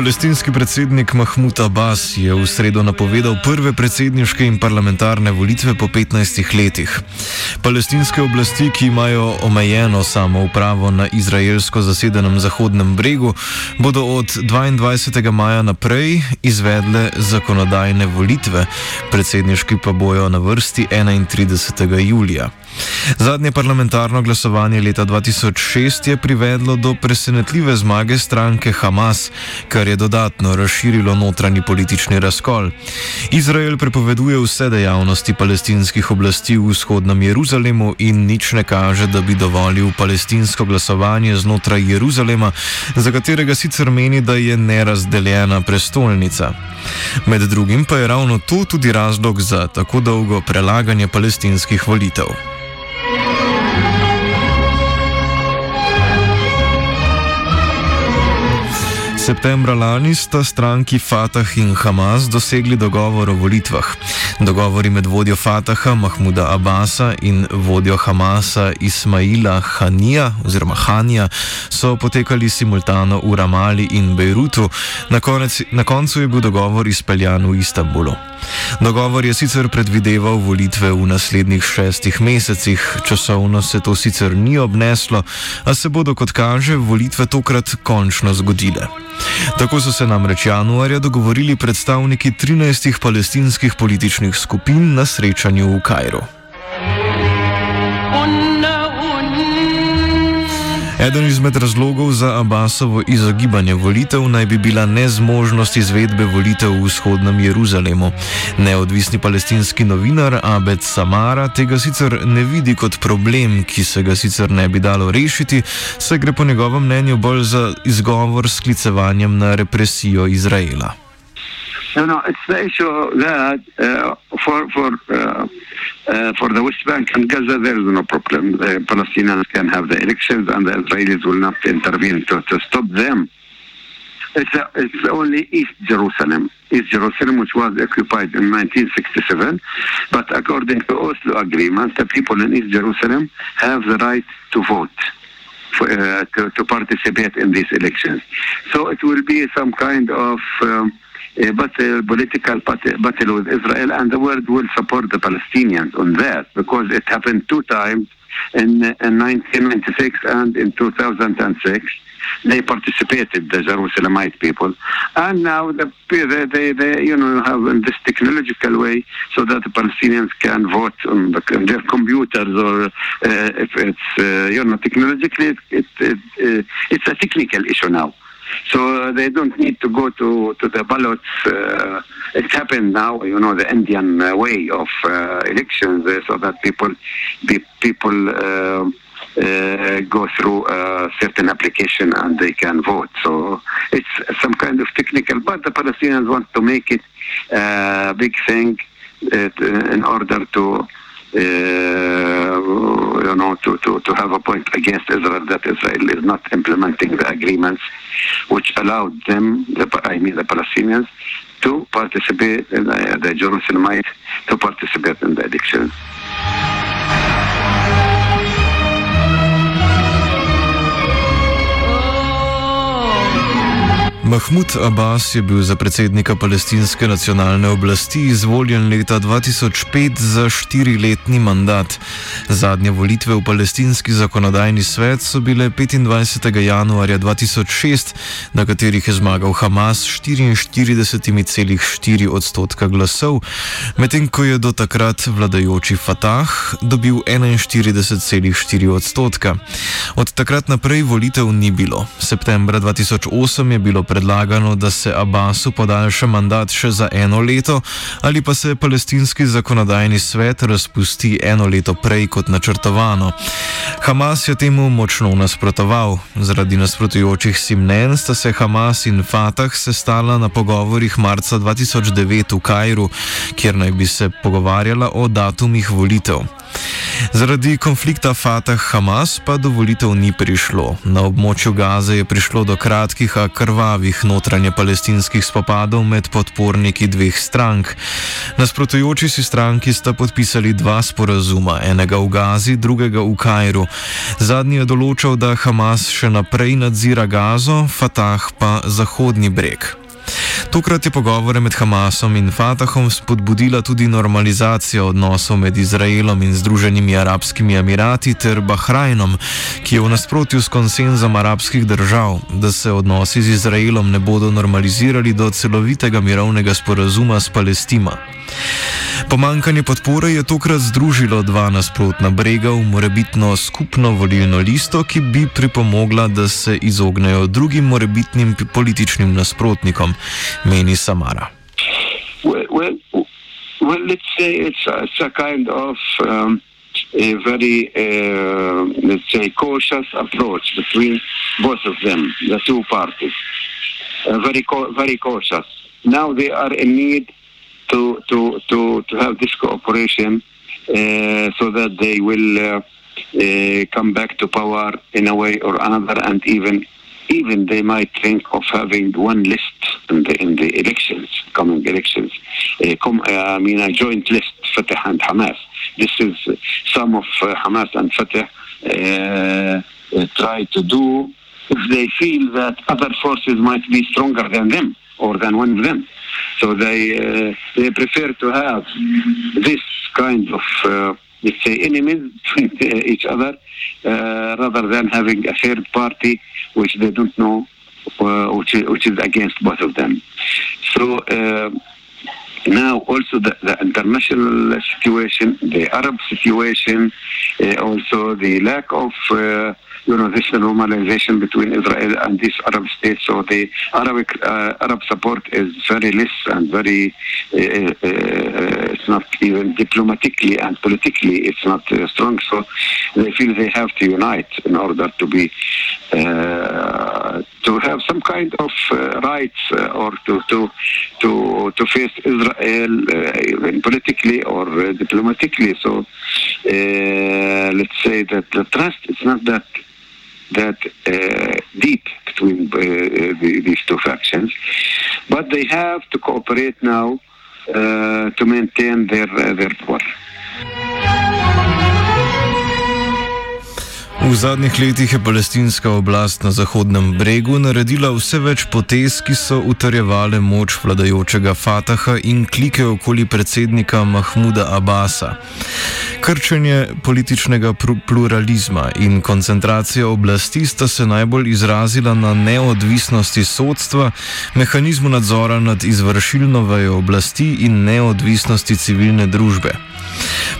Palestinski predsednik Mahmud Abbas je v sredo napovedal prve predsedniške in parlamentarne volitve po 15 letih. Palestinske oblasti, ki imajo omejeno samoupravo na izraelsko zasedenem Zahodnem bregu, bodo od 22. maja naprej izvedle zakonodajne volitve, predsedniški pa bojo na vrsti 31. julija. Zadnje parlamentarno glasovanje leta 2006 je privedlo do presenetljive zmage stranke Hamas, kar je dodatno razširilo notranji politični razkol. Izrael prepoveduje vse dejavnosti palestinskih oblasti v vzhodnem Jeruzalemu in nič ne kaže, da bi dovolil palestinsko glasovanje znotraj Jeruzalema, za katerega sicer meni, da je nerazdeljena prestolnica. Med drugim pa je ravno to tudi razlog za tako dolgo prelaganje palestinskih volitev. Septembra lani sta stranki Fatah in Hamas dosegli dogovor o volitvah. Dogovori med vodjo Fataha Mahmuda Abasa in vodjo Hamasa Ismaila Hanija oziroma Hanja so potekali simultano v Ramali in Bejrutu, na, konec, na koncu je bil dogovor izpeljan v Istanbulu. Dogovor je sicer predvideval volitve v naslednjih šestih mesecih, časovno se to sicer ni obneslo, a se bodo, kot kaže, volitve tokrat končno zgodile. Tako so se namreč januarja dogovorili predstavniki 13 palestinskih političnih skupin na srečanju v Kajru. Eden izmed razlogov za Abbasovo izogibanje volitev naj bi bila nezmožnost izvedbe volitev v vzhodnem Jeruzalemu. Neodvisni palestinski novinar Abed Samara tega sicer ne vidi kot problem, ki se ga sicer ne bi dalo rešiti, saj gre po njegovem mnenju bolj za izgovor s klicevanjem na represijo Izraela. No, no, it's the issue that uh, for for uh, uh, for the West Bank and Gaza there is no problem. The Palestinians can have the elections, and the Israelis will not intervene to, to stop them. It's a, it's only East Jerusalem, East Jerusalem, which was occupied in 1967. But according to Oslo Agreement, the people in East Jerusalem have the right to vote. For, uh, to, to participate in these elections. So it will be some kind of um, uh, but a political battle with Israel, and the world will support the Palestinians on that because it happened two times in, in 1996 and in 2006. They participated, the Jerusalemite people, and now the, they, they, you know have in this technological way so that the Palestinians can vote on, the, on their computers or uh, if it's uh, you know technologically it, it, uh, it's a technical issue now. So uh, they don't need to go to, to the ballots. Uh, it's happened now, you know, the Indian uh, way of uh, elections, uh, so that people people go through a certain application and they can vote. So it's some kind of technical, but the Palestinians want to make it a big thing in order to you know, to, to, to have a point against Israel that Israel is not implementing the agreements which allowed them, the, I mean the Palestinians, to participate, in the, the Jerusalemites, to participate in the elections. Mahmud Abbas je bil za predsednika palestinske nacionalne oblasti izvoljen leta 2005 za štiriletni mandat. Zadnje volitve v palestinski zakonodajni svet so bile 25. januarja 2006, na katerih je zmagal Hamas s 44,4 odstotka glasov, medtem ko je do takrat vladajoči Fatah dobil 41,4 odstotka. Od takrat naprej volitev ni bilo. Septembra 2008 je bilo pred predlagano, da se Abbasu podaljša mandat še za eno leto, ali pa se palestinski zakonodajni svet razpusti eno leto prej kot načrtovano. Hamas je temu močno nasprotoval. Zaradi nasprotujočih si mnen sta se Hamas in Fatah sestala na pogovorih marca 2009 v Kajru, kjer naj bi se pogovarjala o datumih volitev. Zaradi konflikta Fatah-Hamas pa do volitev ni prišlo. Na območju Gaze je prišlo do kratkih, a krvavih notranje palestinskih spopadov med podporniki dveh strank. Nasprotujoči si stranki sta podpisali dva sporazuma, enega v Gazi, drugega v Kajru. Zadnji je določal, da Hamas še naprej nadzira Gazo, Fatah pa Zahodni breg. Tokrat je pogovore med Hamasom in Fatahom spodbudila tudi normalizacija odnosov med Izraelom in Združenimi arabskimi emirati ter Bahrajnom, ki je v nasprotju s konsenzom arabskih držav, da se odnosi z Izraelom ne bodo normalizirali do celovitega mirovnega sporazuma s Palestino. Pomankanje podpore je tokrat združilo dva nasprotna brega v morebitno skupno volilno listo, ki bi pripomogla, da se izognejo drugim morebitnim političnim nasprotnikom, meni Samara. Well, well, well, let's say it's a, it's a kind of um, a very, uh, let's say, cautious approach between both of them, the two parties. Uh, very, very cautious. Now they are in need to to to to have this cooperation uh, so that they will uh, uh, come back to power in a way or another, and even even they might think of having one list in the in the elections, coming elections. Uh, uh, I mean, a joint list, Fatah and Hamas. This is some of uh, Hamas and Fatah try to do if they feel that other forces might be stronger than them or than one of them. So they uh, they prefer to have this kind of uh, let's say enemies each other uh, rather than having a third party which they don't know uh, which is, which is against both of them. So. Uh, now also the, the, international situation, the Arab situation, uh, also the lack of you know, this normalization between Israel and these Arab states. So the Arabic uh, Arab support is very less and very, uh, uh, it's not even diplomatically and politically, it's not uh, strong. So they feel they have to unite in order to be, uh, to have some kind of uh, rights or to, to, to, to face Israel even politically or diplomatically. So let's say that the trust is not that that uh, deep between uh, the, these two factions, but they have to cooperate now uh, to maintain their their power. V zadnjih letih je palestinska oblast na Zahodnem bregu naredila vse več potez, ki so utrjevale moč vladajočega Fataha in klike okoli predsednika Mahmuda Abasa. Krčenje političnega pluralizma in koncentracija oblasti sta se najbolj izrazila na neodvisnosti sodstva, mehanizmu nadzora nad izvršilno vejo oblasti in neodvisnosti civilne družbe.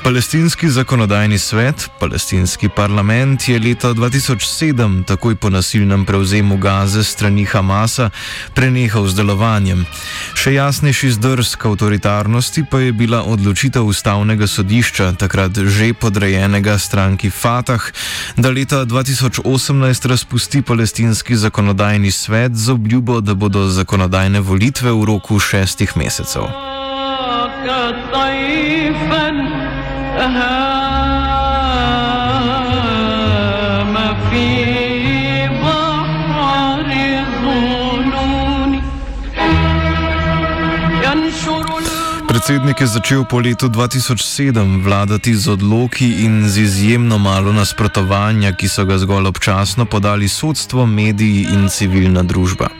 Palestinski zakonodajni svet, palestinski parlament je leta 2007, takoj po nasilnem prevzemu Gaze strani Hamasa, prenehal z delovanjem. Še jasnejši zdrsk avtoritarnosti pa je bila odločitev ustavnega sodišča, takrat že podrejenega stranki Fatah, da leta 2018 razpusti palestinski zakonodajni svet z obljubo, da bodo zakonodajne volitve v roku šestih mesecev. أهام في بحر الظنون ينشر Predsednik je začel po letu 2007 vladati z odloki in z izjemno malo nasprotovanja, ki so ga zgolj občasno podali sodstvo, mediji in civilna družba.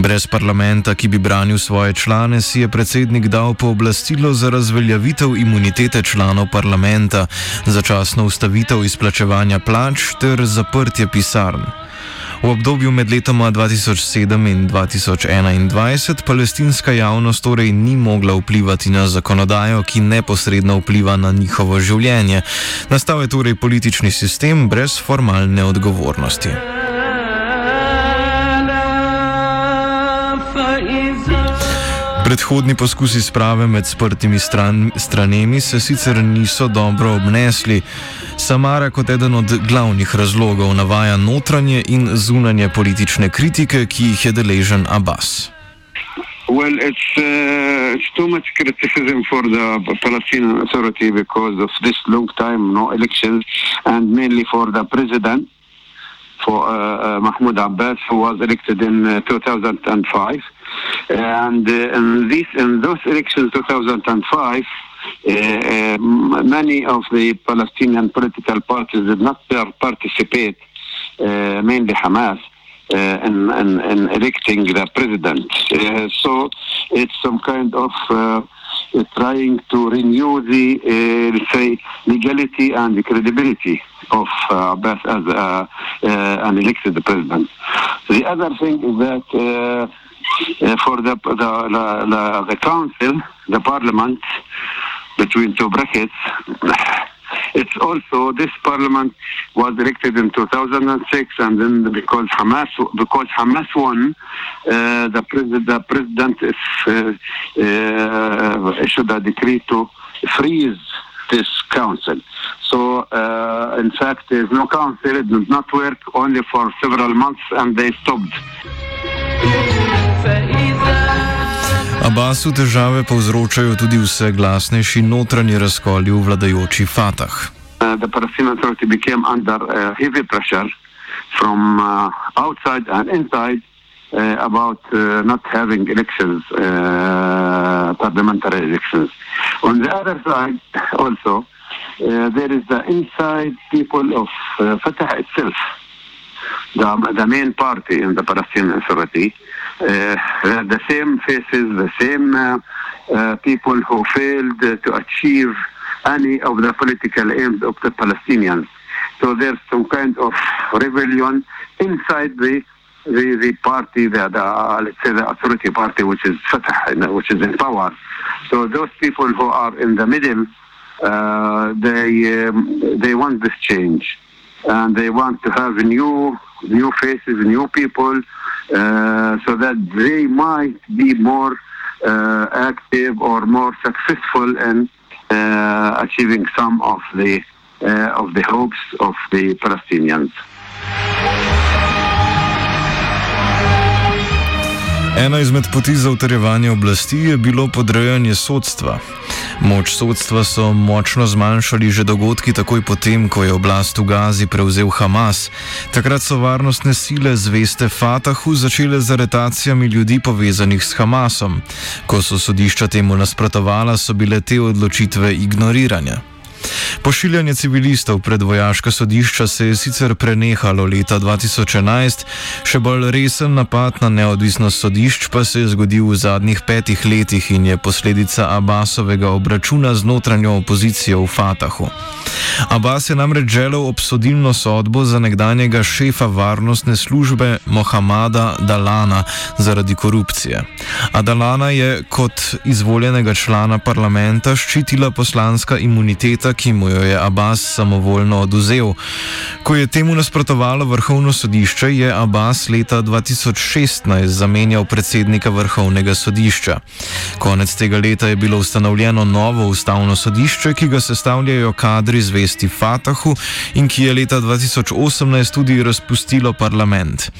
Brez parlamenta, ki bi branil svoje člane, si je predsednik dal pooblastilo za razveljavitev imunitete članov parlamenta, začasno ustavitev izplačevanja plač ter zaprtje pisarn. V obdobju med letoma 2007 in 2021 palestinska javnost torej ni mogla vplivati na zakonodajo, ki neposredno vpliva na njihovo življenje. Nastal je torej politični sistem brez formalne odgovornosti. Predhodni poskusi sprave med sprtimi stran, stranemi se sicer niso dobro obnesli. Samara kot eden od glavnih razlogov navaja notranje in zunanje politične kritike, ki jih je deležen Abbas. Well, it's, uh... it's too much criticism for the Palestinian Authority because of this long time no elections, and mainly for the president, for uh, uh, Mahmoud Abbas, who was elected in uh, 2005, and uh, in in those elections 2005. Uh, uh, many of the Palestinian political parties did not participate, mainly Hamas, uh, in, in, in, electing the president. Uh, so it's some kind of uh, trying to renew the, say, legality and the credibility of Abbas as an elected president. The other thing is that for the, the, the, the council, the parliament, between two brackets. It's also this parliament was elected in 2006, and then because Hamas because Hamas won, uh, the, pres- the president is, uh, uh, issued a decree to freeze this council. So, uh, in fact, there's no council. It did not work only for several months, and they stopped. Abbasu težave povzročajo tudi vse glasnejši notranji razkoli v vladajoči Fatah. Uh, the Palestinian Authority became under uh, heavy pressure from uh, outside and inside uh, about uh, not having elections, uh, parliamentary elections. On the other side, also, uh, there is the inside people of uh, Fatah itself, the, the main party in the Palestinian Authority. Uh, the same faces, the same uh, uh, people who failed to achieve any of the political aims of the Palestinians. So there's some kind of rebellion inside the the, the party, the, let's say the authority party, which is Fatah, which is in power. So those people who are in the middle, uh, they um, they want this change, and they want to have new new faces, new people, uh, so that they might be more uh, active or more successful in uh, achieving some of the uh, of the hopes of the Palestinians. Ena izmed poti za utrjevanje oblasti je bilo podrejanje sodstva. Moč sodstva so močno zmanjšali že dogodki takoj potem, ko je oblast v Gazi prevzel Hamas. Takrat so varnostne sile zveste Fatahu začele z aretacijami ljudi povezanih s Hamasom. Ko so sodišča temu nasprotovala, so bile te odločitve ignoriranja. Pošiljanje civilistov pred vojaška sodišča se je sicer prenehalo leta 2011, še bolj resen napad na neodvisnost sodišč pa se je zgodil v zadnjih petih letih in je posledica Abbasovega obračuna z notranjo opozicijo v Fatahu. Abbas je namreč želel obsodilno sodbo za nekdanjega šefa varnostne službe Mohamada Dalana zaradi korupcije. A Dalana je kot izvoljenega člana parlamenta ščitila poslanska imuniteta, ki mu jo je Abbas samovoljno oduzel. Ko je temu nasprotovalo vrhovno sodišče, je Abbas leta 2016 zamenjal predsednika vrhovnega sodišča. Konec tega leta je bilo ustanovljeno novo ustavno sodišče, ki ga sestavljajo kadri zvesti Fatahu in ki je leta 2018 tudi razpustilo parlament.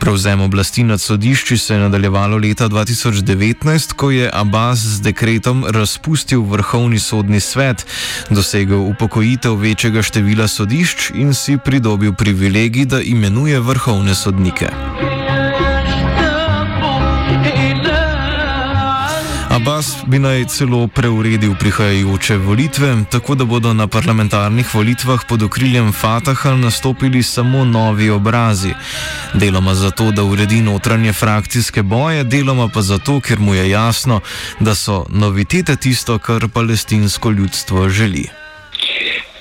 Prevzem oblasti nad sodišči se je nadaljevalo leta 2019, ko je Abbas z dekretom razpustil vrhovni sodni svet, dosegel upokojitev večjega števila sodišč in si pridobil privilegij, da imenuje vrhovne sodnike. Abbas bi naj celo preuredil prihajajoče volitve, tako da bodo na parlamentarnih volitvah pod okriljem Fataha nastopili samo novi obrazi. Deloma zato, da uredi notranje frakcijske boje, deloma pa zato, ker mu je jasno, da so novitete tisto, kar palestinsko ljudstvo želi.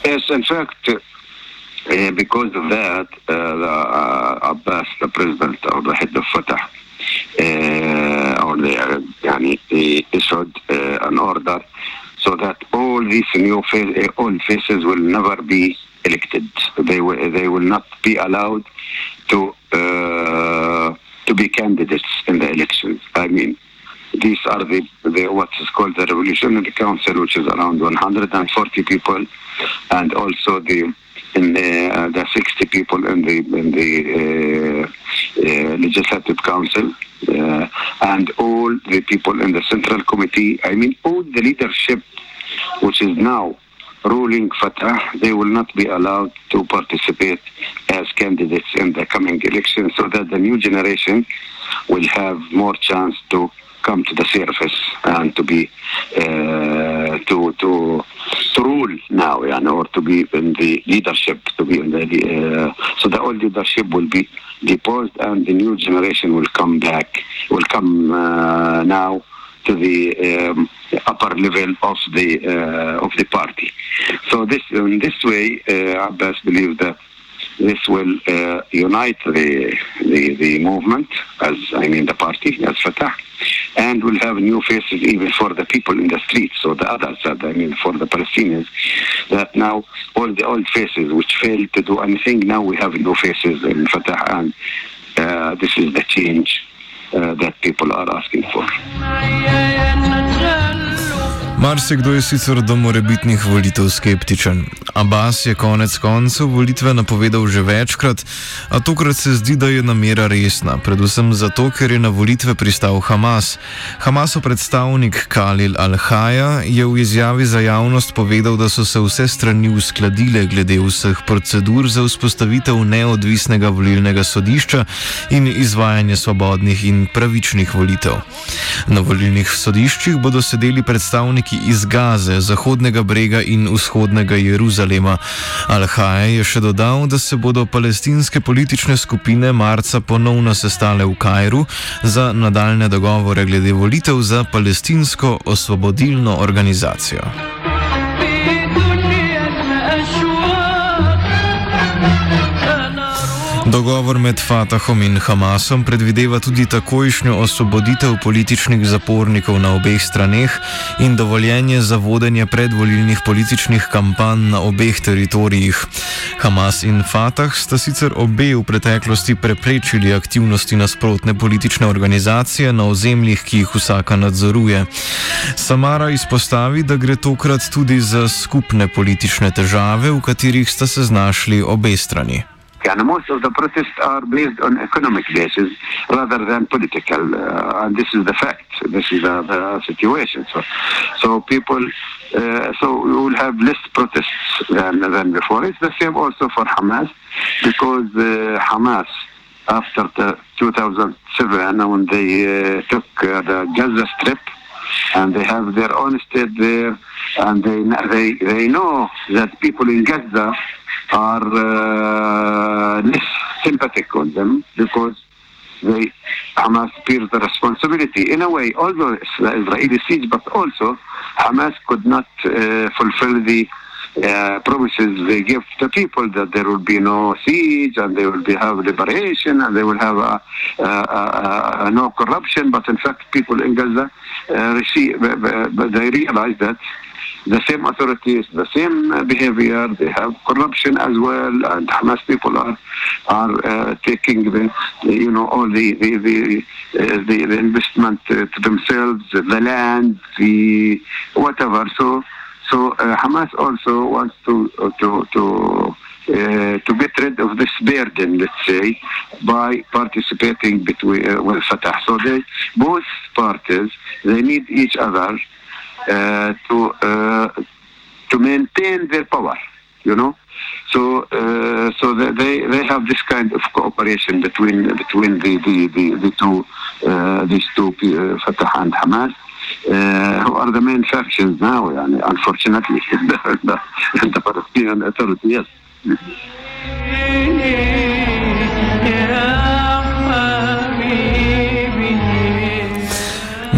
Yes, in fact, uh, because of that, uh, the, uh, Abbas, the president or the head of Fatah, uh, or the, yani, he issued uh, an order so that all these new fa- old faces will never be elected. They will, they will not be allowed to to be candidates in the elections. I mean, these are the, the what is called the Revolutionary Council, which is around 140 people, and also the in the, uh, the 60 people in the in the uh, uh, legislative council, uh, and all the the people in the Central Committee. I mean, all the leadership which is now ruling Fatah, they will not be allowed to participate as candidates in the coming election so that the new generation will have more chance to come to the surface and to be uh, to to to rule now, you know, or to be in the leadership, to be in the uh, so the old leadership will be deposed and the new generation will come back, will come uh, now to the um, upper level of the uh, of the party. So this in this way, uh, Abbas believes that this will uh, unite the, the the movement, as I mean the party, as Fatah, and we'll have new faces even for the people in the streets. So the others, that I mean for the Palestinians, that now all the old faces which failed to do anything, now we have new faces in Fatah, and uh, this is the change uh, that people are asking for. Marsikdo je sicer do morebitnih volitev skeptičen. Abbas je konec koncev volitve napovedal že večkrat, a tokrat se zdi, da je namera resna, predvsem zato, ker je na volitve pristal Hamas. Hamasov predstavnik Khalil Al-Haja je v izjavi za javnost povedal, da so se vse strani uskladile glede vseh procedur za vzpostavitev neodvisnega volilnega sodišča in izvajanje svobodnih in pravičnih volitev. Na volilnih sodiščih bodo sedeli predstavniki vojaški iz Gaze, Zahodnega brega in Vzhodnega Jeruzalema. Al-Haj je še dodal, da se bodo palestinske politične skupine marca ponovno sestale v Kajru za nadaljne dogovore glede volitev za palestinsko osvobodilno organizacijo. Dogovor med Fatahom in Hamasom predvideva tudi takojšnjo osvoboditev političnih zapornikov na obeh straneh in dovoljenje za vodenje predvolilnih političnih kampanj na obeh teritorijih. Hamas in Fatah sta sicer obe v preteklosti preprečili aktivnosti nasprotne politične organizacije na ozemljih, ki jih vsaka nadzoruje. Samara izpostavi, da gre tokrat tudi za skupne politične težave, v katerih sta se znašli obe strani. And most of the protests are based on economic basis rather than political, uh, and this is the fact. This is the, the situation. So, so people, uh, so we will have less protests than, than before. It's the same also for Hamas, because uh, Hamas, after the 2007, when they uh, took uh, the Gaza Strip, and they have their own state there, and they they they know that people in Gaza are uh, less sympathetic on them because they Hamas bears the responsibility in a way. Although the Israeli siege, but also Hamas could not uh, fulfill the uh, promises they give to people that there will be no siege and they will be have liberation and they will have a, a, a, no corruption. But in fact, people in Gaza uh, receive, they realize that the same authorities, the same behavior. They have corruption as well, and Hamas people are are uh, taking the, you know all the the the, uh, the, the, investment uh, to themselves, the land, the whatever. So so uh, Hamas also wants to to to. Uh, to get rid of this burden, let's say, by participating between uh, with Fatah. So they, both parties they need each other uh, to uh, to maintain their power. You know, so uh, so they they have this kind of cooperation between between the the the, the two these two Fatah and Hamas. Uh, who are the main factions now, unfortunately, in the, the, the Palestinian Authority, yes.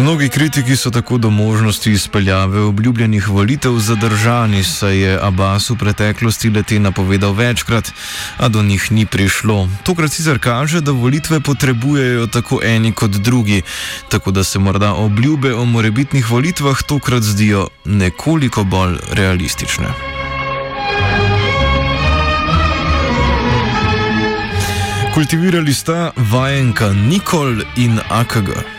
Mnogi kritiki so tako do možnosti izpeljave obljubljenih volitev zadržani, saj je Abbas v preteklosti leti napovedal večkrat, a do njih ni prišlo. Tokrat sicer kaže, da volitve potrebujejo tako eni kot drugi, tako da se morda obljube o morebitnih volitvah tokrat zdijo nekoliko bolj realistične. Kultivirali sta vajenka Nikol in AKG.